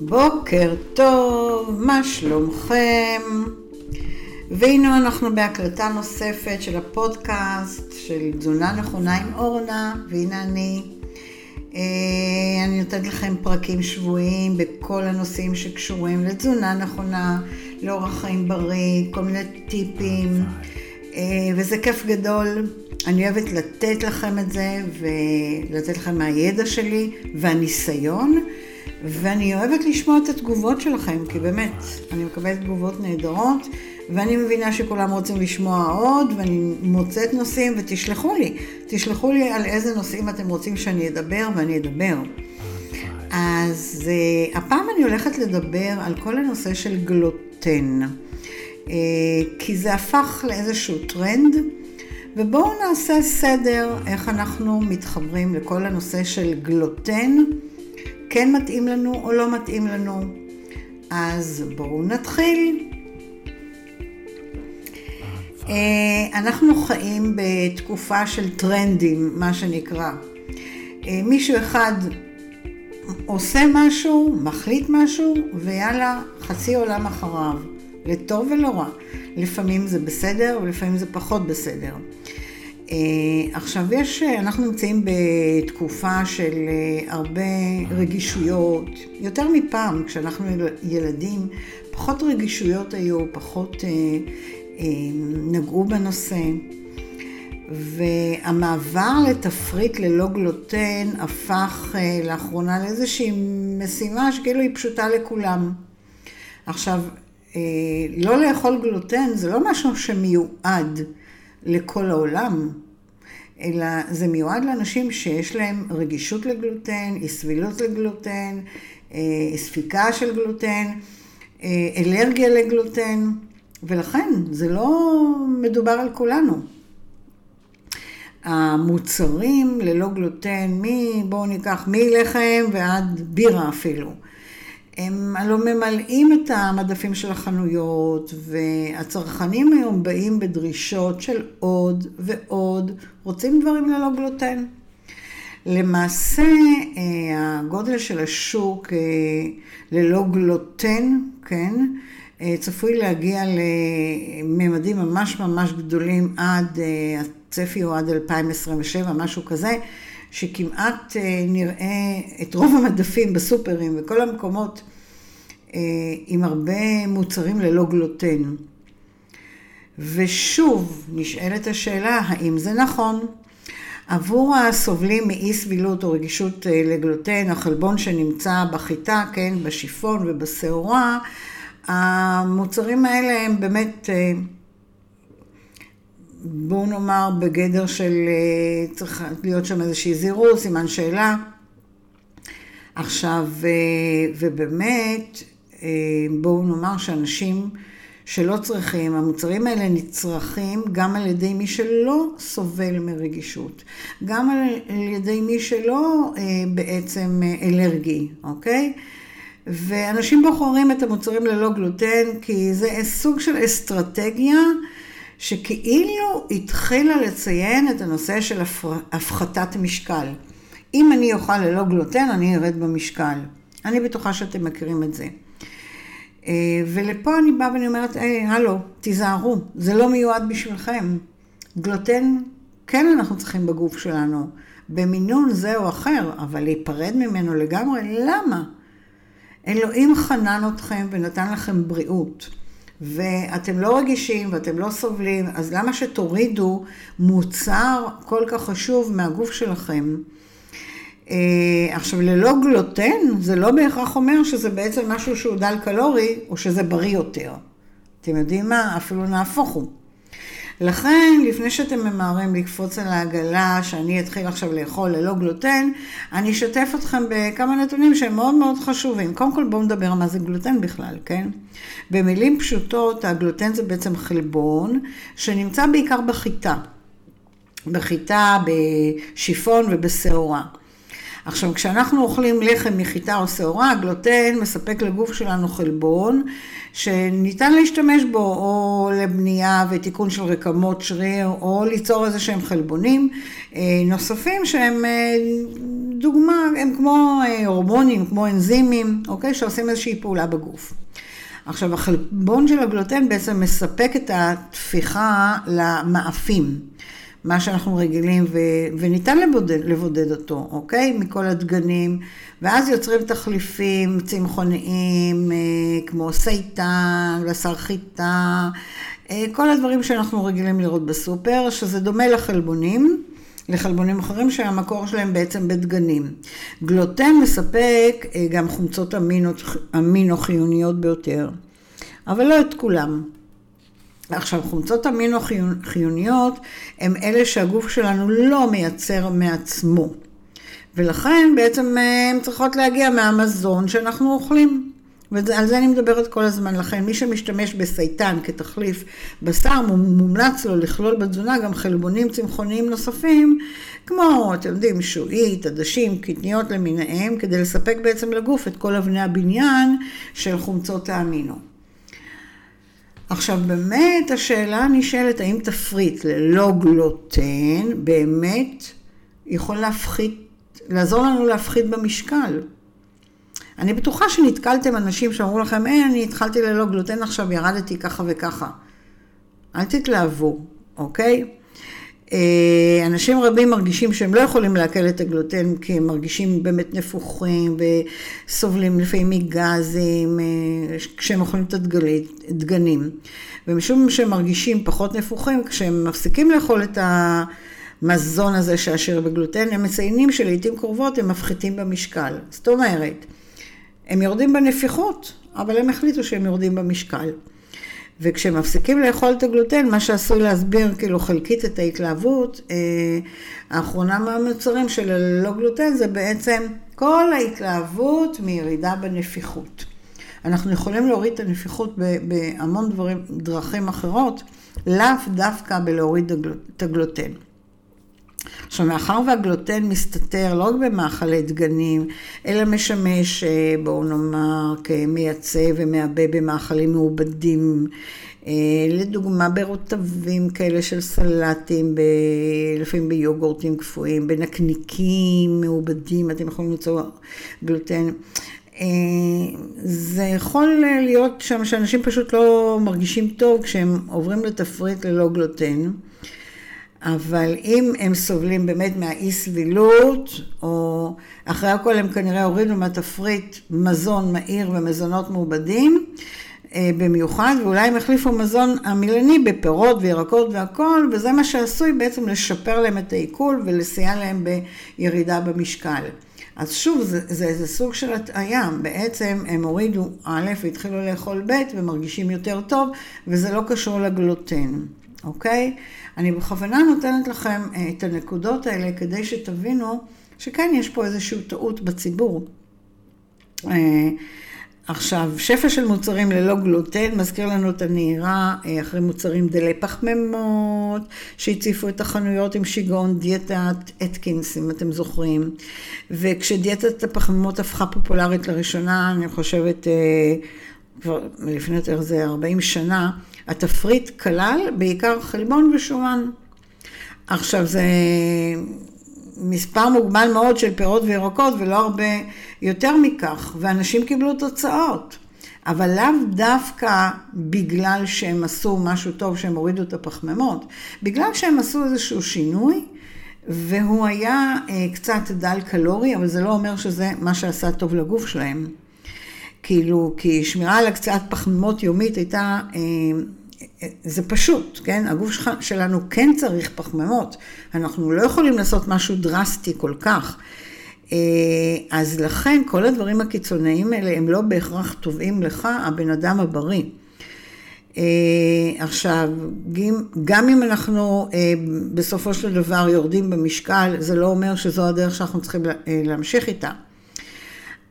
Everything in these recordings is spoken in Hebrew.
בוקר טוב, מה שלומכם? והנה אנחנו בהקלטה נוספת של הפודקאסט של תזונה נכונה עם אורנה, והנה אני. אה, אני נותנת לכם פרקים שבועיים בכל הנושאים שקשורים לתזונה נכונה, לאורח חיים בריא, כל מיני טיפים, אה, וזה כיף גדול. אני אוהבת לתת לכם את זה ולתת לכם מהידע שלי והניסיון. ואני אוהבת לשמוע את התגובות שלכם, כי באמת, אני מקבלת תגובות נהדרות, ואני מבינה שכולם רוצים לשמוע עוד, ואני מוצאת נושאים, ותשלחו לי, תשלחו לי על איזה נושאים אתם רוצים שאני אדבר, ואני אדבר. אז uh, הפעם אני הולכת לדבר על כל הנושא של גלוטן, uh, כי זה הפך לאיזשהו טרנד, ובואו נעשה סדר איך אנחנו מתחברים לכל הנושא של גלוטן. כן מתאים לנו או לא מתאים לנו. אז בואו נתחיל. אה, אנחנו חיים בתקופה של טרנדים, מה שנקרא. אה, מישהו אחד עושה משהו, מחליט משהו, ויאללה, חצי עולם אחריו, לטוב ולרע. לפעמים זה בסדר ולפעמים זה פחות בסדר. אה, עכשיו יש, אנחנו נמצאים בתקופה של אה, הרבה רגישויות, יותר מפעם, כשאנחנו ילדים, פחות רגישויות היו, פחות אה, נגעו בנושא. והמעבר לתפריט ללא גלוטן הפך לאחרונה לאיזושהי משימה שכאילו היא פשוטה לכולם. עכשיו, לא לאכול גלוטן זה לא משהו שמיועד לכל העולם, אלא זה מיועד לאנשים שיש להם רגישות לגלוטן, אי סבילות לגלוטן, אה, ספיקה של גלוטן, אה, אלרגיה לגלוטן, ולכן זה לא מדובר על כולנו. המוצרים ללא גלוטן, מי, בואו ניקח מלחם ועד בירה אפילו. הם הלוא ממלאים את המדפים של החנויות, והצרכנים היום באים בדרישות של עוד ועוד, רוצים דברים ללא גלוטן. למעשה, אה, הגודל של השוק אה, ללא גלוטן, כן, אה, צפוי להגיע לממדים ממש ממש גדולים עד, הצפי הוא עד 2027, משהו כזה. שכמעט אה, נראה את רוב המדפים בסופרים וכל המקומות אה, עם הרבה מוצרים ללא גלוטן. ושוב נשאלת השאלה, האם זה נכון? עבור הסובלים מאי סבילות או רגישות אה, לגלוטן, החלבון שנמצא בחיטה, כן, בשיפון ובשעורה, המוצרים האלה הם באמת בואו נאמר בגדר של אה, צריך להיות שם איזושהי זירוז, סימן שאלה. עכשיו, אה, ובאמת, אה, בואו נאמר שאנשים שלא צריכים, המוצרים האלה נצרכים גם על ידי מי שלא סובל מרגישות, גם על ידי מי שלא בעצם אלרגי, אוקיי? ואנשים בוחרים את המוצרים ללא גלוטן כי זה סוג של אסטרטגיה שכאילו התחילה לציין את הנושא של הפחתת משקל. אם אני אוכל ללא גלוטן, אני ארד במשקל. אני בטוחה שאתם מכירים את זה. אה, ולפה אני באה ואני אומרת, היי, הלו, תיזהרו, זה לא מיועד בשבילכם. גלוטן, כן אנחנו צריכים בגוף שלנו, במינון זה או אחר, אבל להיפרד ממנו לגמרי, למה? אלוהים חנן אתכם ונתן לכם בריאות. ואתם לא רגישים ואתם לא סובלים, אז למה שתורידו מוצר כל כך חשוב מהגוף שלכם? Uh, עכשיו, ללא גלוטן, זה לא בהכרח אומר שזה בעצם משהו שהוא דל קלורי, או שזה בריא יותר. אתם יודעים מה? אפילו נהפוך הוא. לכן, לפני שאתם ממהרים לקפוץ על העגלה, שאני אתחיל עכשיו לאכול ללא גלוטן, אני אשתף אתכם בכמה נתונים שהם מאוד מאוד חשובים. קודם כל בואו נדבר מה זה גלוטן בכלל, כן? במילים פשוטות, הגלוטן זה בעצם חלבון שנמצא בעיקר בחיטה. בחיטה, בשיפון ובשעורה. עכשיו, כשאנחנו אוכלים לחם מחיטה או שעורה, הגלוטן מספק לגוף שלנו חלבון שניתן להשתמש בו או לבנייה ותיקון של רקמות שריר, או ליצור איזה שהם חלבונים אה, נוספים שהם אה, דוגמה, הם כמו הורמונים, כמו אנזימים, אוקיי? שעושים איזושהי פעולה בגוף. עכשיו, החלבון של הגלוטן בעצם מספק את התפיחה למאפים. מה שאנחנו רגילים, ו, וניתן לבודד, לבודד אותו, אוקיי? מכל הדגנים, ואז יוצרים תחליפים צמחוניים, אה, כמו סייטן, בשר חיטה, אה, כל הדברים שאנחנו רגילים לראות בסופר, שזה דומה לחלבונים. לחלבונים אחרים שהמקור שלהם בעצם בדגנים. גלוטן מספק אה, גם חומצות אמינו, אמינו חיוניות ביותר, אבל לא את כולם. עכשיו, חומצות אמינו חיוניות הם אלה שהגוף שלנו לא מייצר מעצמו. ולכן בעצם אה, הן צריכות להגיע מהמזון שאנחנו אוכלים. ועל זה אני מדברת כל הזמן. לכן מי שמשתמש בסייטן כתחליף בשר, מומלץ לו לכלול בתזונה גם חלבונים צמחוניים נוספים, כמו, אתם יודעים, שועית, עדשים, קטניות למיניהם, כדי לספק בעצם לגוף את כל אבני הבניין של חומצות האמינו. עכשיו באמת השאלה נשאלת האם תפריט ללא גלוטן באמת יכול להפחית, לעזור לנו להפחית במשקל. אני בטוחה שנתקלתם אנשים שאמרו לכם, היי, אני התחלתי ללא גלוטן עכשיו, ירדתי ככה וככה. אל תתלהבו, אוקיי? אה, אנשים רבים מרגישים שהם לא יכולים לעכל את הגלוטן כי הם מרגישים באמת נפוחים וסובלים לפעמים מגזים אה, כשהם אוכלים את הדגנים. ומשום שהם מרגישים פחות נפוחים, כשהם מפסיקים לאכול את המזון הזה שעשיר בגלוטן, הם מציינים שלעיתים קרובות הם מפחיתים במשקל. זאת אומרת, הם יורדים בנפיחות, אבל הם החליטו שהם יורדים במשקל. וכשהם מפסיקים לאכול את הגלוטן, מה שעשוי להסביר כאילו חלקית את ההתלהבות, אה, האחרונה מהמוצרים של הלא גלוטן זה בעצם כל ההתלהבות מירידה בנפיחות. אנחנו יכולים להוריד את הנפיחות בהמון דברים, דרכים אחרות, לאו דווקא בלהוריד את הגלוטן. עכשיו, מאחר והגלוטן מסתתר לא רק במאכלי דגנים, אלא משמש, אה, בואו נאמר, כמייצא ומעבה במאכלים מעובדים, אה, לדוגמה ברוטבים כאלה של סלטים, ב... לפעמים ביוגורטים קפואים, בנקניקים מעובדים, אתם יכולים למצוא גלוטן. אה, זה יכול להיות שם שאנשים פשוט לא מרגישים טוב כשהם עוברים לתפריט ללא גלוטן. אבל אם הם סובלים באמת מהאי סבילות, או אחרי הכל הם כנראה הורידו מהתפריט מזון מהיר ומזונות מעובדים, אה, במיוחד, ואולי הם החליפו מזון המילני בפירות וירקות והכל, וזה מה שעשוי בעצם לשפר להם את העיכול ולסייע להם בירידה במשקל. אז שוב, זה, זה איזה סוג של הטעיה, בעצם הם הורידו א' והתחילו לאכול ב' ומרגישים יותר טוב, וזה לא קשור לגלוטן, אוקיי? אני בכוונה נותנת לכם אה, את הנקודות האלה כדי שתבינו שכן יש פה איזושהי טעות בציבור. אה, עכשיו, שפע של מוצרים ללא גלוטן מזכיר לנו את הנהירה אה, אחרי מוצרים דלי פחמימות, שהציפו את החנויות עם שיגעון דיאטת אתקינס, אם אתם זוכרים. וכשדיאטת הפחמימות הפכה פופולרית לראשונה, אני חושבת, כבר לפני יותר זה 40 שנה, התפריט כלל בעיקר חלבון ושומן. עכשיו זה מספר מוגבל מאוד של פירות וירקות ולא הרבה יותר מכך, ואנשים קיבלו תוצאות. אבל לאו דווקא בגלל שהם עשו משהו טוב שהם הורידו את הפחמימות, בגלל שהם עשו איזשהו שינוי, והוא היה אה, קצת דל קלורי, אבל זה לא אומר שזה מה שעשה טוב לגוף שלהם. כאילו, כי שמירה על הקצאת פחמימות יומית הייתה, אה, זה פשוט, כן? הגוף שלנו כן צריך פחמימות, אנחנו לא יכולים לעשות משהו דרסטי כל כך. אה, אז לכן כל הדברים הקיצוניים האלה הם לא בהכרח טובים לך, הבן אדם הבריא. אה, עכשיו, גם אם אנחנו בסופו של דבר יורדים במשקל, זה לא אומר שזו הדרך שאנחנו צריכים להמשיך איתה.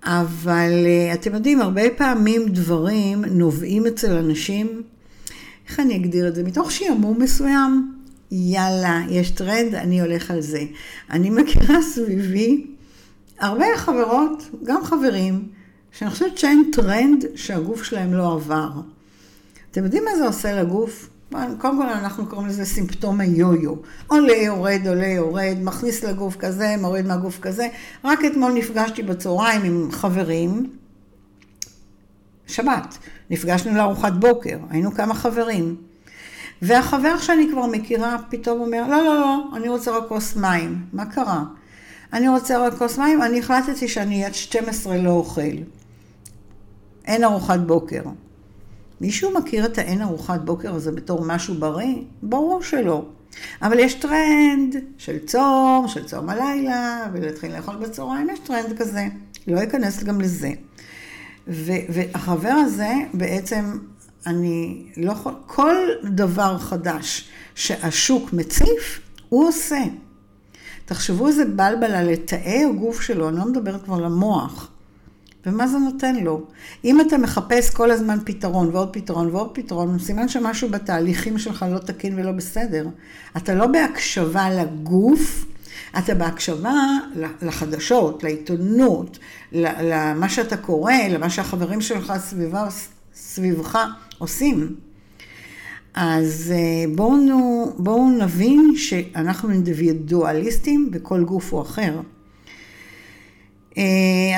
אבל אה, אתם יודעים, הרבה פעמים דברים נובעים אצל אנשים, איך אני אגדיר את זה? מתוך שעמום מסוים. יאללה, יש טרנד, אני הולך על זה. אני מכירה סביבי הרבה חברות, גם חברים, שאני חושבת שאין טרנד שהגוף שלהם לא עבר. אתם יודעים מה זה עושה לגוף? קודם כל אנחנו קוראים לזה סימפטום היו-יו. עולה, יורד, עולה, יורד, מכניס לגוף כזה, מוריד מהגוף כזה. רק אתמול נפגשתי בצהריים עם חברים, שבת, נפגשנו לארוחת בוקר, היינו כמה חברים. והחבר שאני כבר מכירה פתאום אומר, לא, לא, לא, אני רוצה רק כוס מים. מה קרה? אני רוצה רק כוס מים, אני החלטתי שאני עד 12 לא אוכל. אין ארוחת בוקר. מישהו מכיר את האין ארוחת בוקר הזה בתור משהו בריא? ברור שלא. אבל יש טרנד של צום, של צום הלילה, ולהתחיל לאכול בצהריים, יש טרנד כזה. לא אכנס גם לזה. והחבר הזה בעצם, אני לא יכול, כל דבר חדש שהשוק מציף, הוא עושה. תחשבו איזה בלבלה לתאי הגוף שלו, אני לא מדברת כבר למוח. ומה זה נותן לו? אם אתה מחפש כל הזמן פתרון ועוד פתרון ועוד פתרון, סימן שמשהו בתהליכים שלך לא תקין ולא בסדר. אתה לא בהקשבה לגוף, אתה בהקשבה לחדשות, לעיתונות, למה שאתה קורא, למה שהחברים שלך סביבה, סביבך עושים. אז אה, בואו, בואו נבין שאנחנו אינדיבידואליסטים וכל גוף הוא אחר. אה,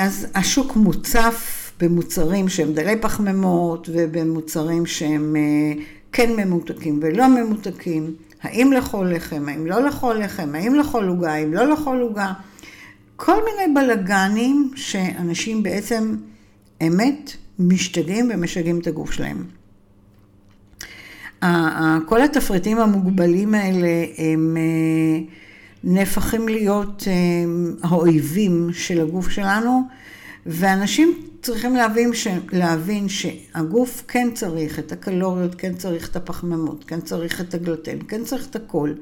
אז השוק מוצף במוצרים שהם דלי פחמימות ובמוצרים שהם אה, כן ממותקים ולא ממותקים. האם לאכול לחם, האם לא לאכול לחם, האם לאכול עוגה, האם לא לאכול עוגה. כל מיני בלגנים שאנשים בעצם אמת משתגעים ומשגעים את הגוף שלהם. כל התפריטים המוגבלים האלה הם אה, נהפכים להיות אה, האויבים של הגוף שלנו, ואנשים צריכים להבין, ש... להבין שהגוף כן צריך את הקלוריות, כן צריך את הפחמימות, כן צריך את הגלוטן, כן צריך את הכל.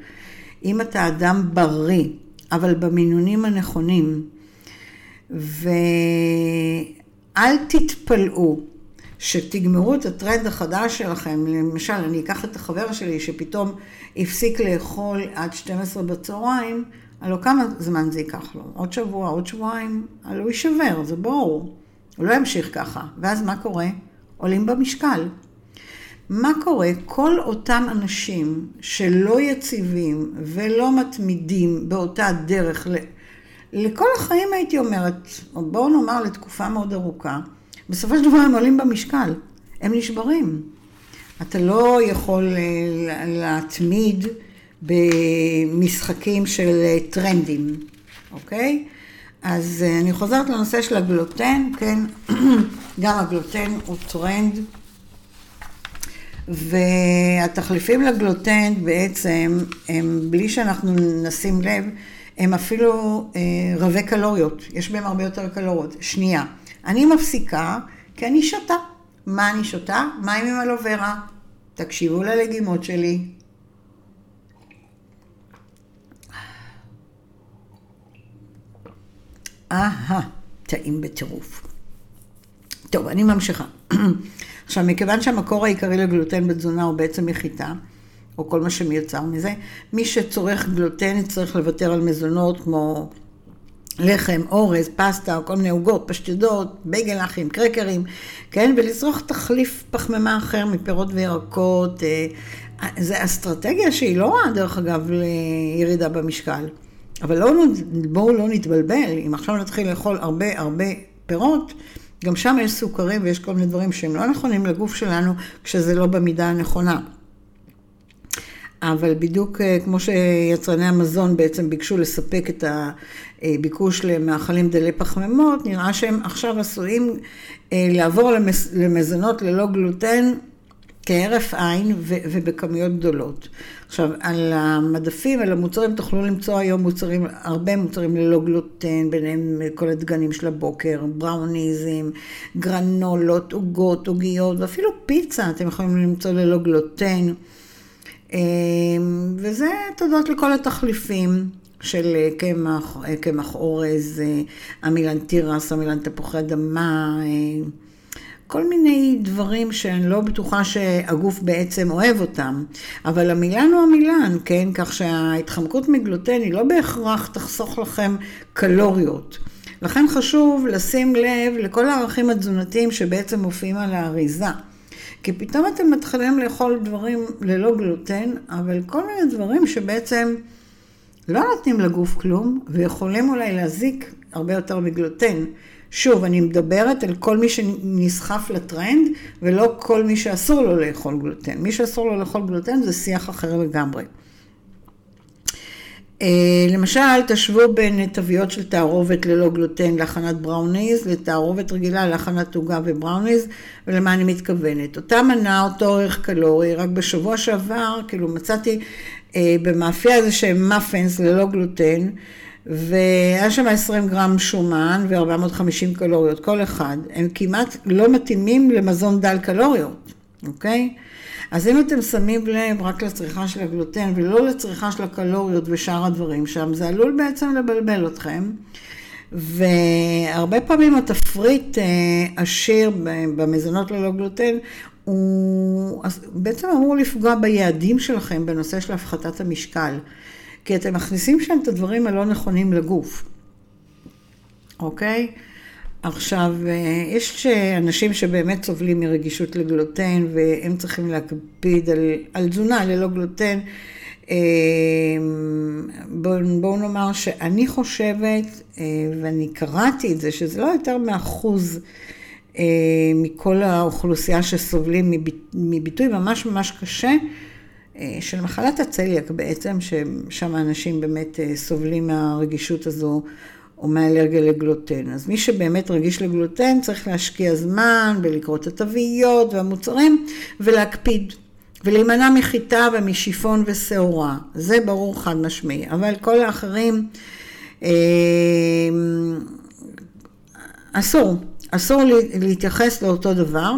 אם אתה אדם בריא, אבל במינונים הנכונים, ואל תתפלאו שתגמרו את הטרנד החדש שלכם, למשל, אני אקח את החבר שלי שפתאום הפסיק לאכול עד 12 בצהריים, הלוא כמה זמן זה ייקח לו? עוד שבוע, עוד שבועיים? הלוא הוא יישבר, זה ברור. הוא לא ימשיך ככה. ואז מה קורה? עולים במשקל. מה קורה? כל אותם אנשים שלא יציבים ולא מתמידים באותה דרך, לכל החיים הייתי אומרת, או בואו נאמר לתקופה מאוד ארוכה, בסופו של דבר הם עולים במשקל, הם נשברים. אתה לא יכול אה, להתמיד במשחקים של אה, טרנדים, אוקיי? אז אה, אני חוזרת לנושא של הגלוטן, כן, גם הגלוטן הוא טרנד, והתחליפים לגלוטן בעצם, הם בלי שאנחנו נשים לב, הם אפילו אה, רבי קלוריות, יש בהם הרבה יותר קלוריות. שנייה, אני מפסיקה כי אני שותה. מה אני שותה? מים עם אלוברה. תקשיבו ללגימות שלי. אהה, טעים בטירוף. טוב, אני ממשיכה. עכשיו, מכיוון שהמקור העיקרי לגלוטן בתזונה הוא בעצם מחיטה, או כל מה שמיוצר מזה, מי שצורך גלוטן צריך לוותר על מזונות כמו לחם, אורז, פסטה, או כל מיני עוגות, פשטדות, בייגלחים, קרקרים, כן? ולצרוך תחליף פחמימה אחר מפירות וירקות. אה, זו אסטרטגיה שהיא לא רעה, דרך אגב, לירידה במשקל. אבל לא, בואו לא נתבלבל, אם עכשיו נתחיל לאכול הרבה הרבה פירות, גם שם יש סוכרים ויש כל מיני דברים שהם לא נכונים לגוף שלנו, כשזה לא במידה הנכונה. אבל בדיוק אה, כמו שיצרני המזון בעצם ביקשו לספק את הביקוש למאכלים דלי פחמימות, נראה שהם עכשיו עשויים אה, לעבור למזונות ללא גלוטן כהרף עין ובכמויות גדולות. עכשיו, על המדפים, על המוצרים, תוכלו למצוא היום מוצרים, הרבה מוצרים ללא גלוטן, ביניהם כל הדגנים של הבוקר, בראוניזם, גרנולות, עוגות, עוגיות, ואפילו פיצה אתם יכולים למצוא ללא גלוטן. אמ, וזה תודות לכל התחליפים של קמח, קמח אורז, עמילן תירס, עמילן תפוחי אדמה, כל מיני דברים שאני לא בטוחה שהגוף בעצם אוהב אותם. אבל המילן הוא המילן, כן? כך שההתחמקות מגלוטן היא לא בהכרח תחסוך לכם קלוריות. לכן חשוב לשים לב לכל הערכים התזונתיים שבעצם מופיעים על האריזה. כי פתאום אתם מתחילים לאכול דברים ללא גלוטן, אבל כל מיני דברים שבעצם לא נותנים לגוף כלום, ויכולים אולי להזיק הרבה יותר מגלוטן. שוב, אני מדברת על כל מי שנסחף לטרנד, ולא כל מי שאסור לו לאכול גלוטן. מי שאסור לו לאכול גלוטן זה שיח אחר לגמרי. אה, למשל, תשוו בין תוויות של תערובת ללא גלוטן להכנת בראוניז, לתערובת רגילה להכנת עוגה ובראוניז, ולמה אני מתכוונת. אותה מנה, אותו ערך קלורי, רק בשבוע שעבר, כאילו מצאתי אה, במאפייה איזה שהם מאפנס ללא גלוטן, והיה שם 20 גרם שומן ו-450 קלוריות, כל אחד. הם כמעט לא מתאימים למזון דל קלוריות, אוקיי? אז אם אתם שמים לב רק לצריכה של הגלוטן ולא לצריכה של הקלוריות ושאר הדברים שם, זה עלול בעצם לבלבל אתכם. והרבה פעמים התפריט אה, עשיר במזונות ללא גלוטן, הוא בעצם אמור לפגוע ביעדים שלכם בנושא של הפחתת המשקל. כי אתם מכניסים שם את הדברים הלא נכונים לגוף, אוקיי? עכשיו, אה, יש אנשים שבאמת סובלים מרגישות לגלוטן והם צריכים להקפיד על, על תזונה ללא גלוטן. אה, בואו בוא נאמר שאני חושבת, אה, ואני קראתי את זה, שזה לא יותר מאחוז מכל האוכלוסייה שסובלים מביטוי ממש ממש קשה של מחלת הצליאק בעצם, ששם אנשים באמת סובלים מהרגישות הזו או מאלרגיה לגלוטן. אז מי שבאמת רגיש לגלוטן צריך להשקיע זמן ולקרוא את התוויות והמוצרים ולהקפיד. ולהימנע מחיטה ומשיפון ושעורה, זה ברור חד משמעי, אבל כל האחרים אה, אסור, אסור להתייחס לאותו דבר.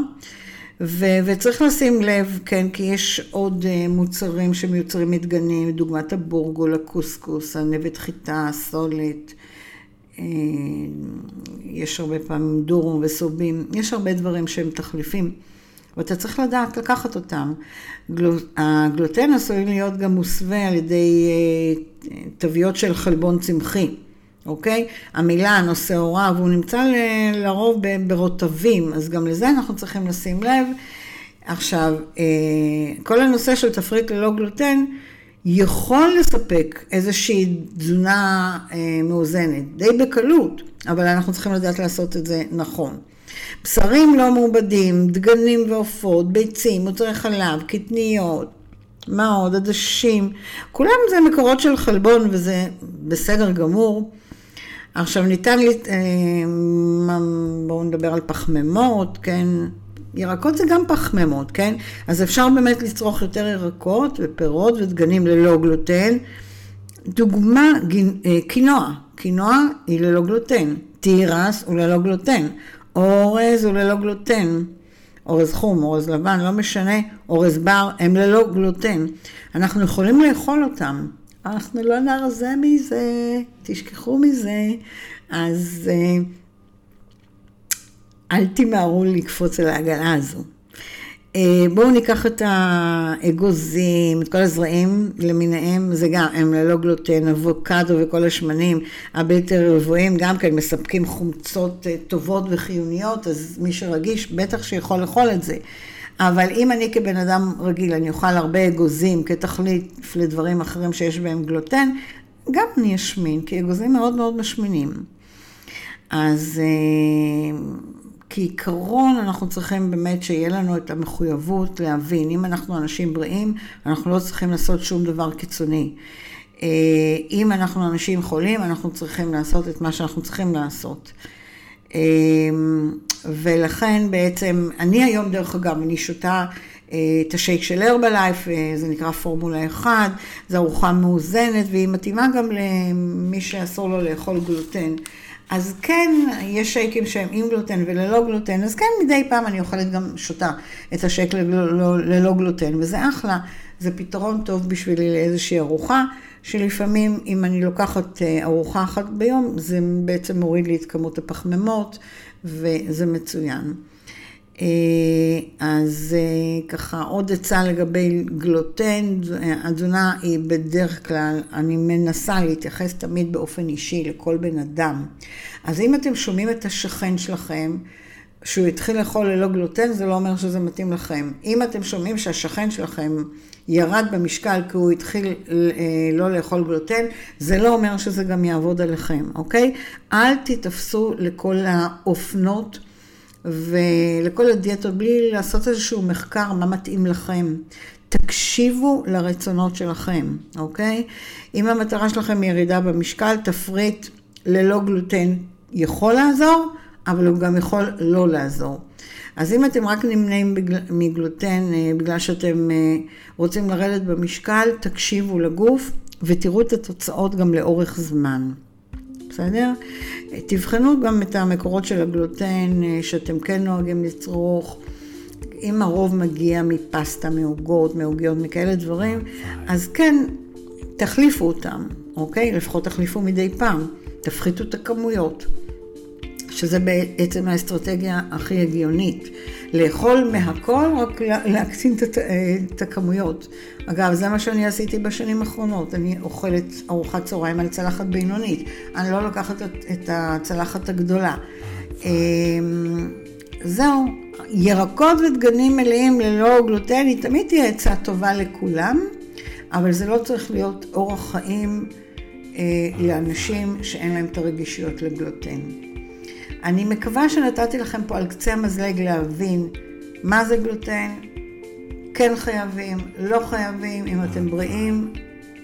ו- וצריך לשים לב, כן, כי יש עוד uh, מוצרים שמיוצרים מדגנים, דוגמת הבורגול, הקוסקוס, הנבט חיטה, הסולת, אה, יש הרבה פעמים דורום וסובים, יש הרבה דברים שהם תחליפים, ואתה צריך לדעת לקחת אותם. גלו, הגלוטן עשוי להיות גם מוסווה על ידי uh, תוויות של חלבון צמחי. אוקיי? עמילן או שעורה, והוא נמצא לרוב ברוטבים, אז גם לזה אנחנו צריכים לשים לב. עכשיו, אה, כל הנושא של תפריט ללא גלוטן יכול לספק איזושהי תזונה אה, מאוזנת, די בקלות, אבל אנחנו צריכים לדעת לעשות את זה נכון. בשרים לא מעובדים, דגנים ועופות, ביצים, מוצרי חלב, קטניות, מה עוד? עדשים, כולם זה מקורות של חלבון וזה בסדר גמור. עכשיו ניתן, לי, אה, בואו נדבר על פחמימות, כן? ירקות זה גם פחמימות, כן? אז אפשר באמת לצרוך יותר ירקות ופירות ודגנים ללא גלוטן. דוגמה, אה, קינוע. קינוע היא ללא גלוטן. תירס הוא ללא גלוטן. אורז הוא ללא גלוטן. אורז חום, אורז לבן, לא משנה, אורז בר, הם ללא גלוטן. אנחנו יכולים לאכול אותם. אנחנו לא נרזה מזה, תשכחו מזה. אז אה, אל תמהרו לקפוץ על העגלה הזו. אה, בואו ניקח את האגוזים, את כל הזרעים למיניהם, זה גם, הם ללא גלוטן, אבוקדו וכל השמנים הבלתי רבועים, גם כן מספקים חומצות אה, טובות וחיוניות, אז מי שרגיש בטח שיכול לאכול את זה. אבל אם אני כבן אדם רגיל, אני אוכל הרבה אגוזים כתחליף לדברים אחרים שיש בהם גלוטן, גם אני אשמין, כי אגוזים מאוד מאוד משמינים. אז אה, כעיקרון אנחנו צריכים באמת שיהיה לנו את המחויבות להבין, אם אנחנו אנשים בריאים, אנחנו לא צריכים לעשות שום דבר קיצוני. אה, אם אנחנו אנשים חולים, אנחנו צריכים לעשות את מה שאנחנו צריכים לעשות. אמ, ולכן בעצם, אני היום דרך אגב, אני שותה אה, את השייק של הרבלייף, אה, זה נקרא פורמולה 1, זו ארוחה מאוזנת והיא מתאימה גם למי שאסור לו לאכול גלוטן. אז כן, יש שייקים שהם עם גלוטן וללא גלוטן, אז כן, מדי פעם אני אוכלת גם שותה את השייק ללא, ללא גלוטן, וזה אחלה, זה פתרון טוב בשבילי לאיזושהי ארוחה. שלפעמים אם אני לוקחת אה, ארוחה אחת ביום, זה בעצם מוריד לי את כמות הפחמימות, וזה מצוין. אה, אז אה, ככה עוד עצה לגבי גלוטן, התזונה היא בדרך כלל, אני מנסה להתייחס תמיד באופן אישי לכל בן אדם. אז אם אתם שומעים את השכן שלכם, שהוא התחיל לאכול ללא גלוטן, זה לא אומר שזה מתאים לכם. אם אתם שומעים שהשכן שלכם ירד במשקל כי הוא התחיל אה, לא לאכול גלוטן, זה לא אומר שזה גם יעבוד עליכם, אוקיי? אל תתפסו לכל האופנות ולכל הדיאטות בלי לעשות איזשהו מחקר מה מתאים לכם. תקשיבו לרצונות שלכם, אוקיי? אם המטרה שלכם ירידה במשקל, תפריט ללא גלוטן יכול לעזור, אבל הוא גם יכול לא לעזור. אז אם אתם רק נמנעים מגלוטן אה, בגלל שאתם אה, רוצים לרדת במשקל, תקשיבו לגוף ותראו את התוצאות גם לאורך זמן. בסדר? תבחנו גם את המקורות של הגלוטן אה, שאתם כן נוהגים לצרוך. אם הרוב מגיע מפסטה, מעוגות, מעוגיות, מכאלה דברים, אז כן, תחליפו אותם, אוקיי? לפחות תחליפו מדי פעם. תפחיתו את הכמויות. שזה בעצם האסטרטגיה הכי הגיונית. לאכול מהכל, רק להקטין את הכמויות. אגב, זה מה שאני עשיתי בשנים האחרונות. אני אוכלת ארוחת צהריים על צלחת בינונית. אני לא לוקחת את הצלחת הגדולה. אמ, זהו, ירקות ודגנים מלאים ללא גלוטן, היא תמיד תהיה עצה טובה לכולם, אבל זה לא צריך להיות אורח חיים אה, לאנשים שאין להם את הרגישויות לגלוטן. אני מקווה שנתתי לכם פה על קצה המזלג להבין מה זה גלוטן, כן חייבים, לא חייבים, אם אתם בריאים,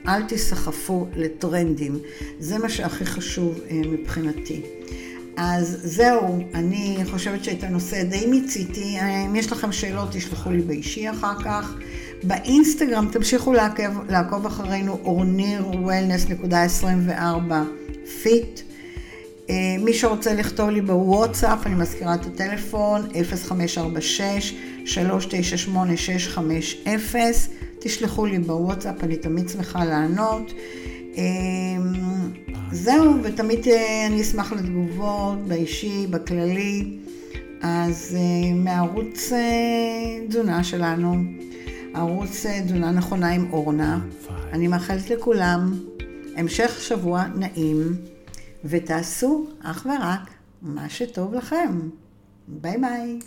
אל תסחפו לטרנדים. זה מה שהכי חשוב אה, מבחינתי. אז זהו, אני חושבת שאת הנושא די מיציתי. אה, אם יש לכם שאלות, תשלחו לי באישי אחר כך. באינסטגרם תמשיכו לעקב, לעקוב אחרינו אורניר wellness.24 fit. אה, מי שרוצה לכתוב לי בוואטסאפ, אני מזכירה את הטלפון, 0546-398-650. תשלחו לי בוואטסאפ, אני תמיד שמחה לענות. אה, זהו, תמיד אה, אני אשמח לתגובות, באישי, בכללי. אז מערוץ תזונה שלנו, ערוץ תזונה נכונה עם אורנה, אני מאחלת לכולם המשך שבוע נעים. ותעשו אך ורק מה שטוב לכם. ביי ביי.